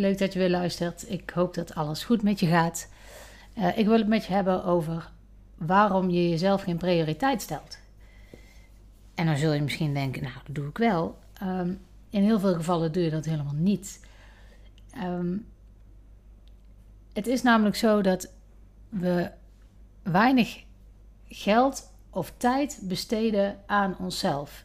Leuk dat je weer luistert. Ik hoop dat alles goed met je gaat. Uh, ik wil het met je hebben over waarom je jezelf geen prioriteit stelt. En dan zul je misschien denken, nou, dat doe ik wel. Um, in heel veel gevallen doe je dat helemaal niet. Um, het is namelijk zo dat we weinig geld of tijd besteden aan onszelf.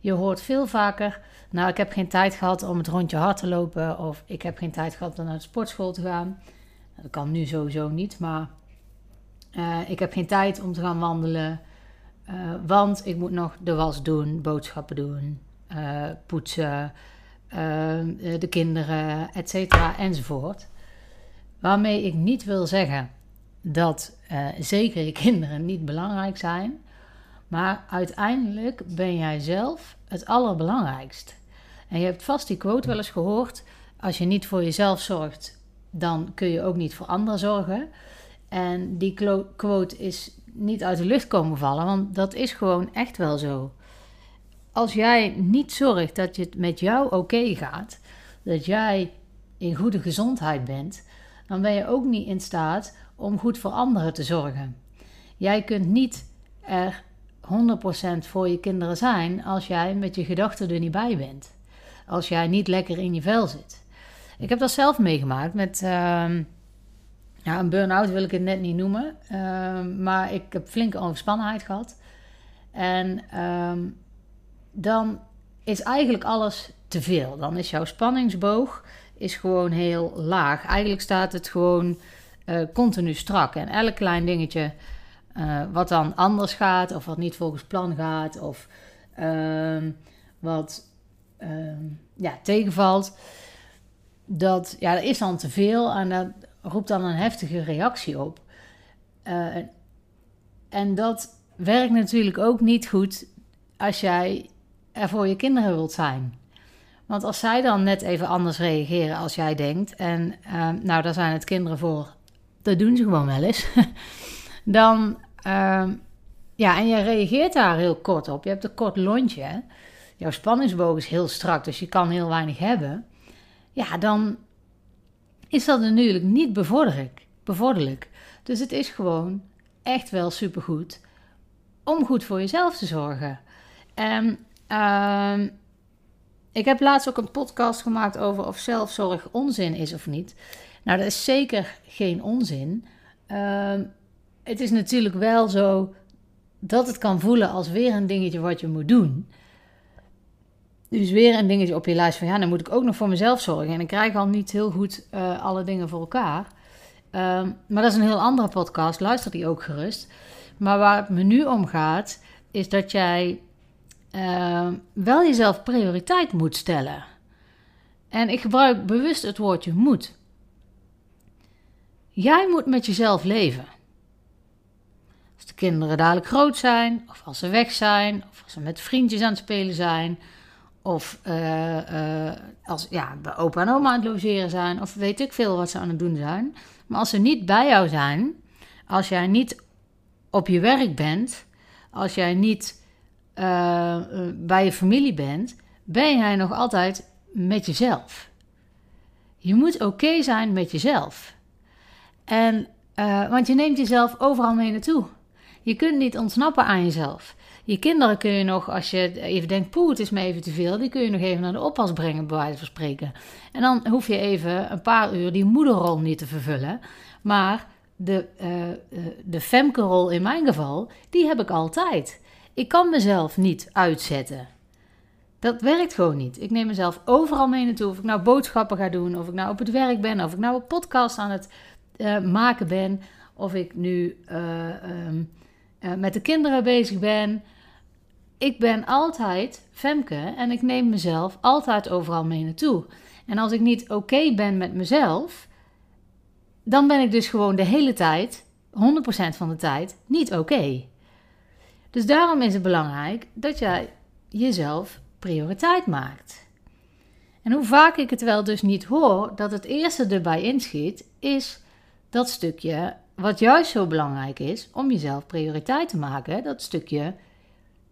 Je hoort veel vaker, nou ik heb geen tijd gehad om het rondje hard te lopen of ik heb geen tijd gehad om naar de sportschool te gaan. Dat kan nu sowieso niet, maar uh, ik heb geen tijd om te gaan wandelen, uh, want ik moet nog de was doen, boodschappen doen, uh, poetsen, de kinderen, et cetera, enzovoort. Waarmee ik niet wil zeggen dat zeker je kinderen niet belangrijk zijn, maar uiteindelijk ben jij zelf het allerbelangrijkst. En je hebt vast die quote wel eens gehoord: als je niet voor jezelf zorgt, dan kun je ook niet voor anderen zorgen. En die quote is niet uit de lucht komen vallen, want dat is gewoon echt wel zo. Als jij niet zorgt dat het met jou oké gaat, dat jij in goede gezondheid bent, dan ben je ook niet in staat om goed voor anderen te zorgen. Jij kunt niet er 100% voor je kinderen zijn als jij met je gedachten er niet bij bent. Als jij niet lekker in je vel zit. Ik heb dat zelf meegemaakt met. Uh, ja, een burn-out wil ik het net niet noemen. Uh, maar ik heb flinke overspannenheid gehad. En uh, dan is eigenlijk alles te veel. Dan is jouw spanningsboog is gewoon heel laag. Eigenlijk staat het gewoon uh, continu strak. En elk klein dingetje uh, wat dan anders gaat, of wat niet volgens plan gaat, of uh, wat ehm, ja, tegenvalt. Dat, ja, dat is dan te veel en dat roept dan een heftige reactie op. Uh, en dat werkt natuurlijk ook niet goed als jij er voor je kinderen wilt zijn. Want als zij dan net even anders reageren als jij denkt, en ehm, nou, daar zijn het kinderen voor, dat doen ze gewoon wel eens, dan Ehm, ja, en je reageert daar heel kort op. Je hebt een kort lontje. Jouw spanningsboog is heel strak, dus je kan heel weinig hebben. Ja, dan is dat natuurlijk niet bevorderlijk. bevorderlijk. Dus het is gewoon echt wel supergoed om goed voor jezelf te zorgen. En uh, ik heb laatst ook een podcast gemaakt over of zelfzorg onzin is of niet. Nou, dat is zeker geen onzin. Uh, het is natuurlijk wel zo dat het kan voelen als weer een dingetje wat je moet doen. Dus weer een dingetje op je lijst van ja, dan moet ik ook nog voor mezelf zorgen. En ik krijg al niet heel goed uh, alle dingen voor elkaar. Um, maar dat is een heel andere podcast, luister die ook gerust. Maar waar het me nu om gaat, is dat jij uh, wel jezelf prioriteit moet stellen. En ik gebruik bewust het woordje moet. Jij moet met jezelf leven. Kinderen dadelijk groot zijn, of als ze weg zijn, of als ze met vriendjes aan het spelen zijn, of uh, uh, als ja, bij opa en oma aan het logeren zijn, of weet ik veel wat ze aan het doen zijn. Maar als ze niet bij jou zijn, als jij niet op je werk bent, als jij niet uh, bij je familie bent, ben jij nog altijd met jezelf. Je moet oké zijn met jezelf. En, want je neemt jezelf overal mee naartoe. Je kunt niet ontsnappen aan jezelf. Je kinderen kun je nog, als je even denkt, poeh, het is me even te veel, die kun je nog even naar de oppas brengen, bij wijze van spreken. En dan hoef je even een paar uur die moederrol niet te vervullen. Maar de, uh, de femke-rol in mijn geval, die heb ik altijd. Ik kan mezelf niet uitzetten. Dat werkt gewoon niet. Ik neem mezelf overal mee naartoe. Of ik nou boodschappen ga doen, of ik nou op het werk ben, of ik nou een podcast aan het uh, maken ben, of ik nu um, uh, met de kinderen bezig ben. Ik ben altijd Femke en ik neem mezelf altijd overal mee naartoe. En als ik niet oké ben met mezelf, dan ben ik dus gewoon de hele tijd, 100% van de tijd, niet oké. Dus daarom is het belangrijk dat jij jezelf prioriteit maakt. En hoe vaak ik het wel dus niet hoor, dat het eerste erbij inschiet, is dat stukje wat juist zo belangrijk is om jezelf prioriteit te maken, dat stukje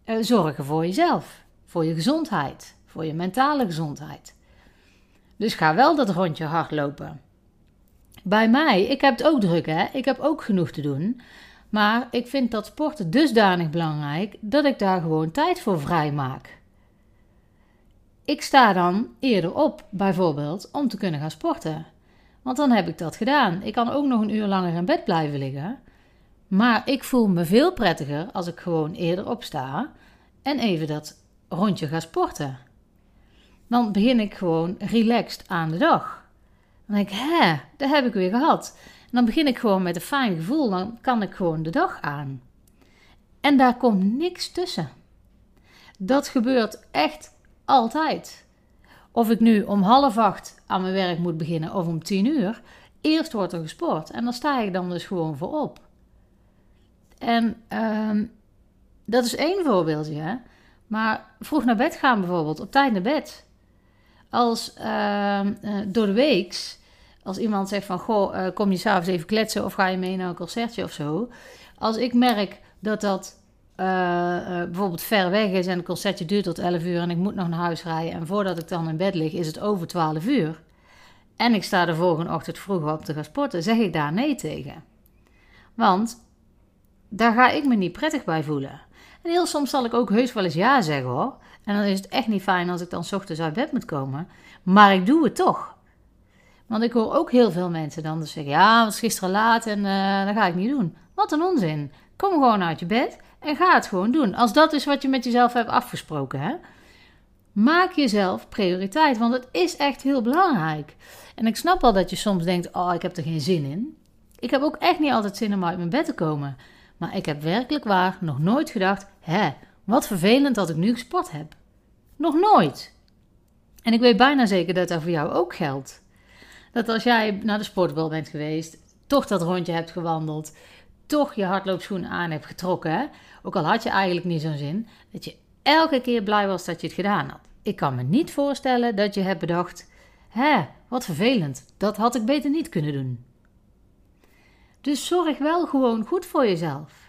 uh, zorgen voor jezelf, voor je gezondheid, voor je mentale gezondheid. Dus ga wel dat rondje hardlopen. Bij mij, ik heb het ook druk hè, ik heb ook genoeg te doen. Maar ik vind dat sporten dusdanig belangrijk dat ik daar gewoon tijd voor vrij maak. Ik sta dan eerder op, bijvoorbeeld, om te kunnen gaan sporten. Want dan heb ik dat gedaan. Ik kan ook nog een uur langer in bed blijven liggen. Maar ik voel me veel prettiger als ik gewoon eerder opsta en even dat rondje ga sporten. Dan begin ik gewoon relaxed aan de dag. Dan denk ik, hè, dat heb ik weer gehad. En dan begin ik gewoon met een fijn gevoel. Dan kan ik gewoon de dag aan. En daar komt niks tussen. Dat gebeurt echt altijd. Of ik nu om half acht aan mijn werk moet beginnen of om tien uur. Eerst wordt er gesport. En dan sta ik dan dus gewoon voor op. En um, dat is één voorbeeldje. Hè? Maar vroeg naar bed gaan bijvoorbeeld, op tijd naar bed. Als uh, door de weeks, als iemand zegt van, goh, uh, kom je s'avonds even kletsen of ga je mee naar een concertje of zo. Als ik merk dat dat uh, bijvoorbeeld ver weg is en het concertje duurt tot 11 uur en ik moet nog naar huis rijden en voordat ik dan in bed lig is het over 12 uur. En ik sta de volgende ochtend vroeg op te gaan sporten, zeg ik daar nee tegen. Want daar ga ik me niet prettig bij voelen. En heel soms zal ik ook heus wel eens ja zeggen hoor. En dan is het echt niet fijn als ik dan ochtends uit bed moet komen. Maar ik doe het toch. Want ik hoor ook heel veel mensen dan zeggen: Ja, het was gisteren laat en uh, dat ga ik niet doen. Wat een onzin. Kom gewoon uit je bed en ga het gewoon doen. Als dat is wat je met jezelf hebt afgesproken. Hè? Maak jezelf prioriteit, want het is echt heel belangrijk. En ik snap wel dat je soms denkt: Oh, ik heb er geen zin in. Ik heb ook echt niet altijd zin om uit mijn bed te komen. Maar ik heb werkelijk waar nog nooit gedacht: hè, wat vervelend dat ik nu gesport heb. Nog nooit. En ik weet bijna zeker dat dat voor jou ook geldt. Dat als jij naar de sportbal bent geweest, toch dat rondje hebt gewandeld, toch je hardloopschoenen aan hebt getrokken, ook al had je eigenlijk niet zo'n zin, dat je elke keer blij was dat je het gedaan had. Ik kan me niet voorstellen dat je hebt bedacht: hè, wat vervelend, dat had ik beter niet kunnen doen. Dus zorg wel gewoon goed voor jezelf.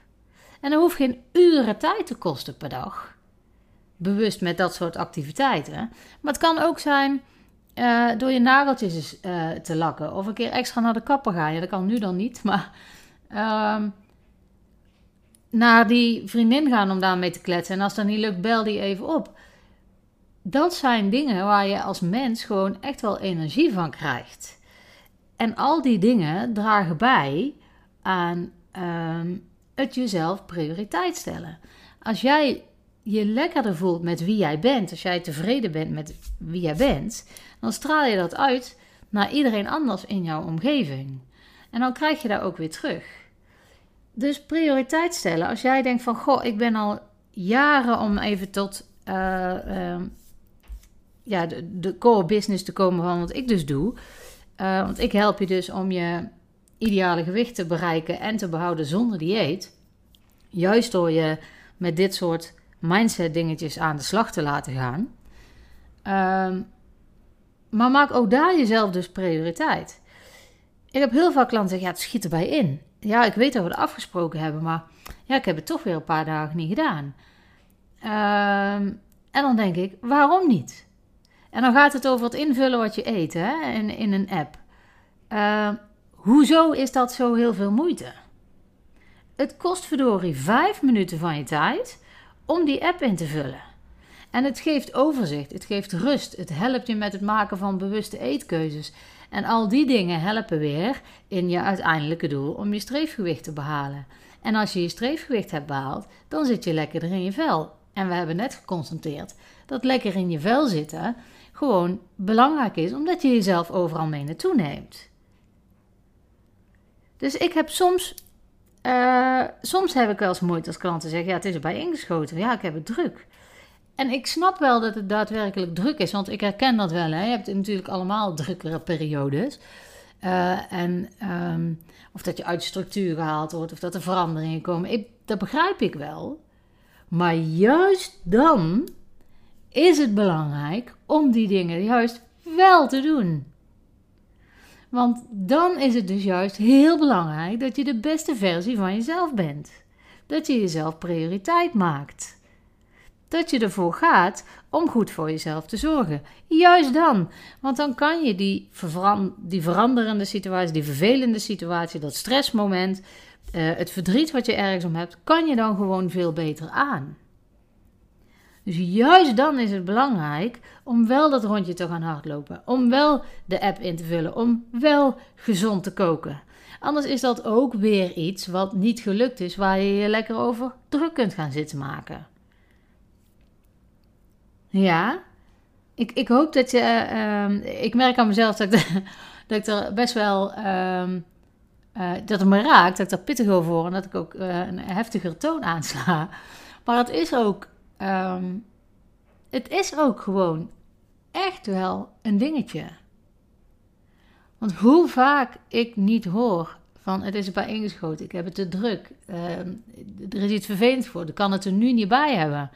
En dat hoeft geen uren tijd te kosten per dag. Bewust met dat soort activiteiten. Maar het kan ook zijn uh, door je nageltjes uh, te lakken. Of een keer extra naar de kapper gaan. Ja, dat kan nu dan niet. Maar uh, naar die vriendin gaan om daarmee te kletsen. En als dat niet lukt, bel die even op. Dat zijn dingen waar je als mens gewoon echt wel energie van krijgt. En al die dingen dragen bij aan um, het jezelf prioriteit stellen. Als jij je lekkerder voelt met wie jij bent, als jij tevreden bent met wie jij bent, dan straal je dat uit naar iedereen anders in jouw omgeving. En dan krijg je daar ook weer terug. Dus prioriteit stellen. Als jij denkt van, goh, ik ben al jaren om even tot uh, uh, ja, de, de, core business te komen van wat ik dus doe. Uh, want ik help je dus om je ideale gewicht te bereiken en te behouden zonder dieet. Juist door je met dit soort mindset dingetjes aan de slag te laten gaan. Um, maar maak ook daar jezelf dus prioriteit. Ik heb heel vaak klanten zeggen, ja, het schiet erbij in. Ja, ik weet dat we het afgesproken hebben, maar ja, ik heb het toch weer een paar dagen niet gedaan. Um, en dan denk ik, waarom niet? En dan gaat het over het invullen wat je eet hè, in, in een app. Uh, Hoezo is dat zo heel veel moeite? Het kost verdorie vijf minuten van je tijd om die app in te vullen. En het geeft overzicht, het geeft rust, het helpt je met het maken van bewuste eetkeuzes. En al die dingen helpen weer in je uiteindelijke doel om je streefgewicht te behalen. En als je je streefgewicht hebt behaald, dan zit je lekkerder in je vel. En we hebben net geconstateerd dat lekker in je vel zitten gewoon belangrijk is, omdat je jezelf overal mee naartoe neemt. Dus ik heb soms, uh, soms heb ik wel eens moeite als klanten zeggen, ja, het is erbij ingeschoten. Ja, ik heb het druk. En ik snap wel dat het daadwerkelijk druk is, want ik herken dat wel. Hè. Je hebt natuurlijk allemaal drukkere periodes. Uh, en um, of dat je uit structuur gehaald wordt, of dat er veranderingen komen. Ik, dat begrijp ik wel. Maar juist dan is het belangrijk om die dingen juist wel te doen. Want dan is het dus juist heel belangrijk dat je de beste versie van jezelf bent. Dat je jezelf prioriteit maakt. Dat je ervoor gaat om goed voor jezelf te zorgen. Juist dan. Want dan kan je die, die veranderende situatie, die vervelende situatie, dat stressmoment, uh, het verdriet wat je ergens om hebt, kan je dan gewoon veel beter aan. Dus juist dan is het belangrijk om wel dat rondje te gaan hardlopen. Om wel de app in te vullen. Om wel gezond te koken. Anders is dat ook weer iets wat niet gelukt is, waar je je lekker over druk kunt gaan zitten maken. Ja, ik, ik hoop dat je. Uh, ik merk aan mezelf dat ik, dat ik er best wel. Uh, uh, dat het me raakt, dat ik er pittig over word en dat ik ook uh, een heftiger toon aansla. Maar het is ook. Um, het is ook gewoon echt wel een dingetje. Want hoe vaak ik niet hoor van het is erbij ingeschoten, ik heb het te druk, er is iets vervelends voor, ik kan het er nu niet bij hebben.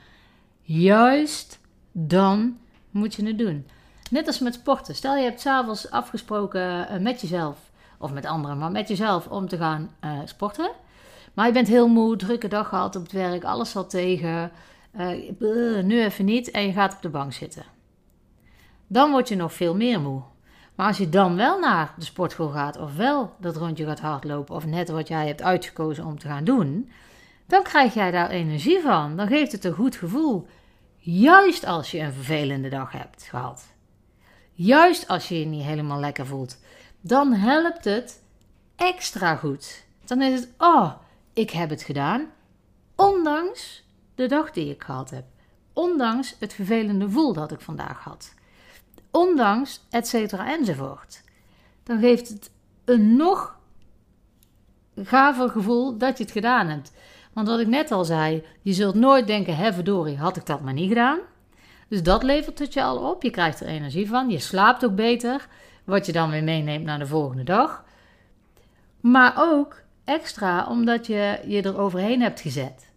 Juist dan moet je het doen. Net als met sporten. Stel je hebt s'avonds afgesproken uh, met jezelf, of met anderen, maar met jezelf om te gaan uh, sporten. Maar je bent heel moe, drukke dag gehad op het werk, alles valt tegen. Uh, nu even niet en je gaat op de bank zitten. Dan word je nog veel meer moe. Maar als je dan wel naar de sportschool gaat, of wel dat rondje gaat hardlopen, of net wat jij hebt uitgekozen om te gaan doen, dan krijg jij daar energie van. Dan geeft het een goed gevoel. Juist als je een vervelende dag hebt gehad. Juist als je je niet helemaal lekker voelt. Dan helpt het extra goed. Dan is het, oh, ik heb het gedaan. Ondanks de dag die ik gehad heb. Ondanks het vervelende gevoel dat ik vandaag had. Ondanks et cetera enzovoort. Dan geeft het een nog gaver gevoel dat je het gedaan hebt. Want wat ik net al zei, je zult nooit denken: hè, verdorie, had ik dat maar niet gedaan. Dus dat levert het je al op. Je krijgt er energie van. Je slaapt ook beter. Wat je dan weer meeneemt naar de volgende dag. Maar ook extra omdat je je er overheen hebt gezet.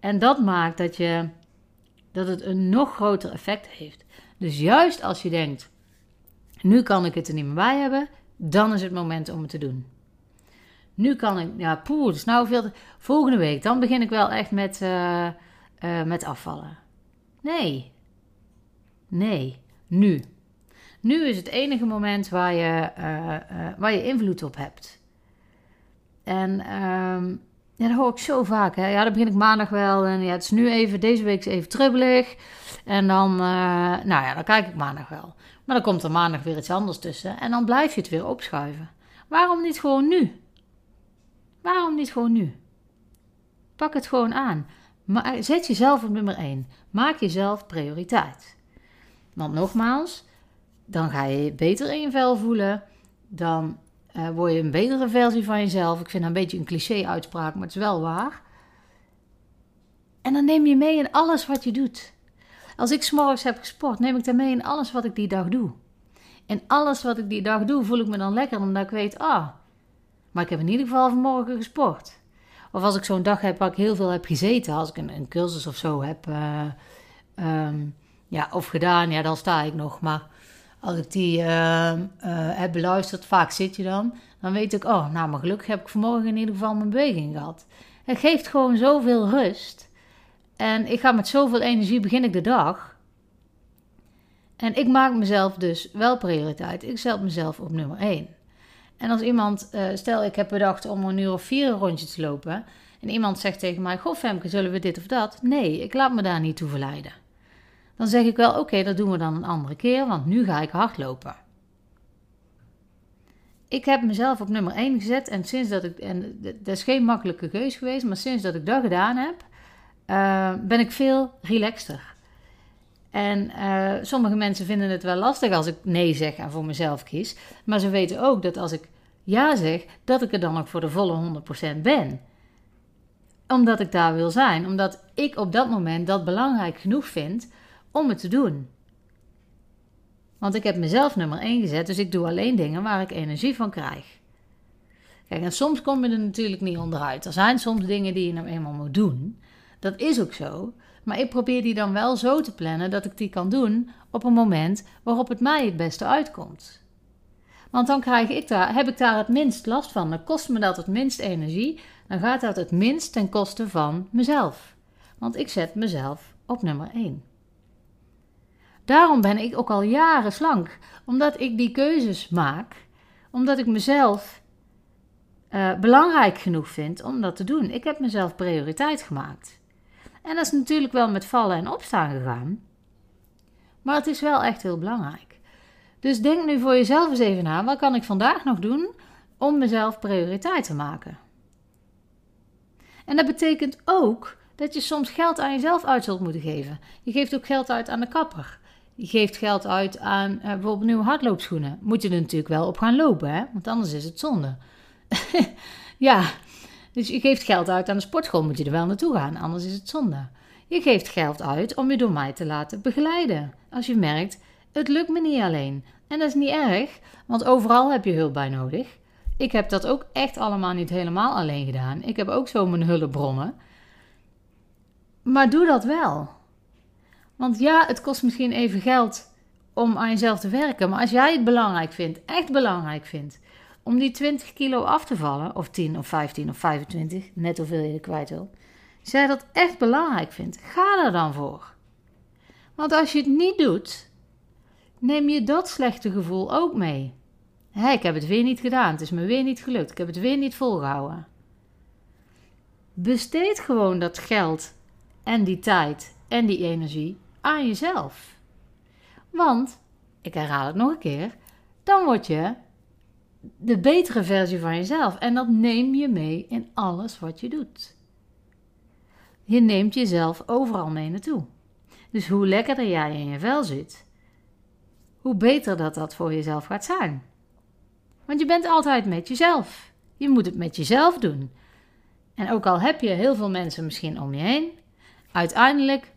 En dat maakt dat, je, dat het een nog groter effect heeft. Dus juist als je denkt, nu kan ik het er niet meer bij hebben, dan is het moment om het te doen. Nu kan ik, ja, poeh, is nou veel. Volgende week, dan begin ik wel echt met, uh, uh, met afvallen. Nee. Nee, nu. Nu is het enige moment waar je, uh, waar je invloed op hebt. En um, ja, dat hoor ik zo vaak. Hè. Ja, dan begin ik maandag wel. En ja, het is nu even, deze week is even trubbelig. En dan, nou ja, dan kijk ik maandag wel. Maar dan komt er maandag weer iets anders tussen. En dan blijf je het weer opschuiven. Waarom niet gewoon nu? Waarom niet gewoon nu? Pak het gewoon aan. Maar zet jezelf op nummer 1. Maak jezelf prioriteit. Want nogmaals, dan ga je beter in je vel voelen. Dan uh, word je een betere versie van jezelf. Ik vind dat een beetje een cliché-uitspraak, maar het is wel waar. En dan neem je mee in alles wat je doet. Als ik s'morgens heb gesport, neem ik dat mee in alles wat ik die dag doe. En alles wat ik die dag doe, voel ik me dan lekker, omdat ik weet, ah, maar ik heb in ieder geval vanmorgen gesport. Of als ik zo'n dag heb waar ik heel veel heb gezeten, als ik een, een cursus of zo heb uh, um, ja, of gedaan, ja, dan sta ik nog. Maar als ik die uh, uh, heb beluisterd, vaak zit je dan, dan weet ik, oh, nou, maar gelukkig heb ik vanmorgen in ieder geval mijn beweging gehad. Het geeft gewoon zoveel rust. En ik ga met zoveel energie begin ik de dag. En ik maak mezelf dus wel prioriteit. Ik zet mezelf op nummer 1. En als iemand, uh, stel ik heb bedacht om een uur of vier een rondje te lopen. En iemand zegt tegen mij, goh Femke, zullen we dit of dat? Nee, ik laat me daar niet toe verleiden. Dan zeg ik wel, oké, dat doen we dan een andere keer, want nu ga ik hardlopen. Ik heb mezelf op nummer 1 gezet en sinds dat ik, en dat is geen makkelijke keus geweest, maar sinds dat ik dat gedaan heb, uh, ben ik veel relaxter. En uh, sommige mensen vinden het wel lastig als ik nee zeg en voor mezelf kies. Maar ze weten ook dat als ik ja zeg, dat ik er dan ook voor de volle 100% ben. Omdat ik daar wil zijn. Omdat ik op dat moment dat belangrijk genoeg vind om het te doen. Want ik heb mezelf nummer 1 gezet, dus ik doe alleen dingen waar ik energie van krijg. Kijk, en soms kom je er natuurlijk niet onderuit. Er zijn soms dingen die je nou eenmaal moet doen. Dat is ook zo. Maar ik probeer die dan wel zo te plannen dat ik die kan doen op een moment waarop het mij het beste uitkomt. Want dan krijg ik daar, heb ik daar het minst last van. Dan kost me dat het minst energie. Dan gaat dat het minst ten koste van mezelf. Want ik zet mezelf op nummer 1. Daarom ben ik ook al jaren slank. Omdat ik die keuzes maak. Omdat ik mezelf uh, belangrijk genoeg vind om dat te doen. Ik heb mezelf prioriteit gemaakt. En dat is natuurlijk wel met vallen en opstaan gegaan. Maar het is wel echt heel belangrijk. Dus denk nu voor jezelf eens even na: wat kan ik vandaag nog doen om mezelf prioriteit te maken? En dat betekent ook dat je soms geld aan jezelf uit zult moeten geven. Je geeft ook geld uit aan de kapper. Je geeft geld uit aan uh, bijvoorbeeld nieuwe hardloopschoenen. Moet je er natuurlijk wel op gaan lopen, hè? want anders is het zonde. ja, dus je geeft geld uit aan de sportschool, moet je er wel naartoe gaan, anders is het zonde. Je geeft geld uit om je door mij te laten begeleiden. Als je merkt, het lukt me niet alleen. En dat is niet erg, want overal heb je hulp bij nodig. Ik heb dat ook echt allemaal niet helemaal alleen gedaan. Ik heb ook zo mijn hulpbronnen. Maar doe dat wel. Want ja, het kost misschien even geld om aan jezelf te werken. Maar als jij het belangrijk vindt, echt belangrijk vindt, om die 20 kilo af te vallen, of 10 of 15 of 25, net hoeveel je er kwijt wil. Jij dat echt belangrijk vindt, ga er dan voor. Want als je het niet doet, neem je dat slechte gevoel ook mee. Hé, ik heb het weer niet gedaan, het is me weer niet gelukt, ik heb het weer niet volgehouden. Besteed gewoon dat geld en die tijd en die energie aan jezelf. Want, ik herhaal het nog een keer, dan word je de betere versie van jezelf. En dat neem je mee in alles wat je doet. Je neemt jezelf overal mee naartoe. Dus hoe lekkerder jij in je vel zit, hoe beter dat dat voor jezelf gaat zijn. Want je bent altijd met jezelf. Je moet het met jezelf doen. En ook al heb je heel veel mensen misschien om je heen, uiteindelijk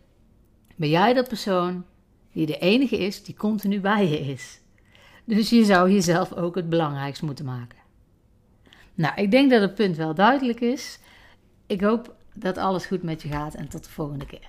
ben jij de persoon die de enige is die continu bij je is. Dus je zou jezelf ook het belangrijkst moeten maken. Nou, ik denk dat het punt wel duidelijk is. Ik hoop dat alles goed met je gaat en tot de volgende keer.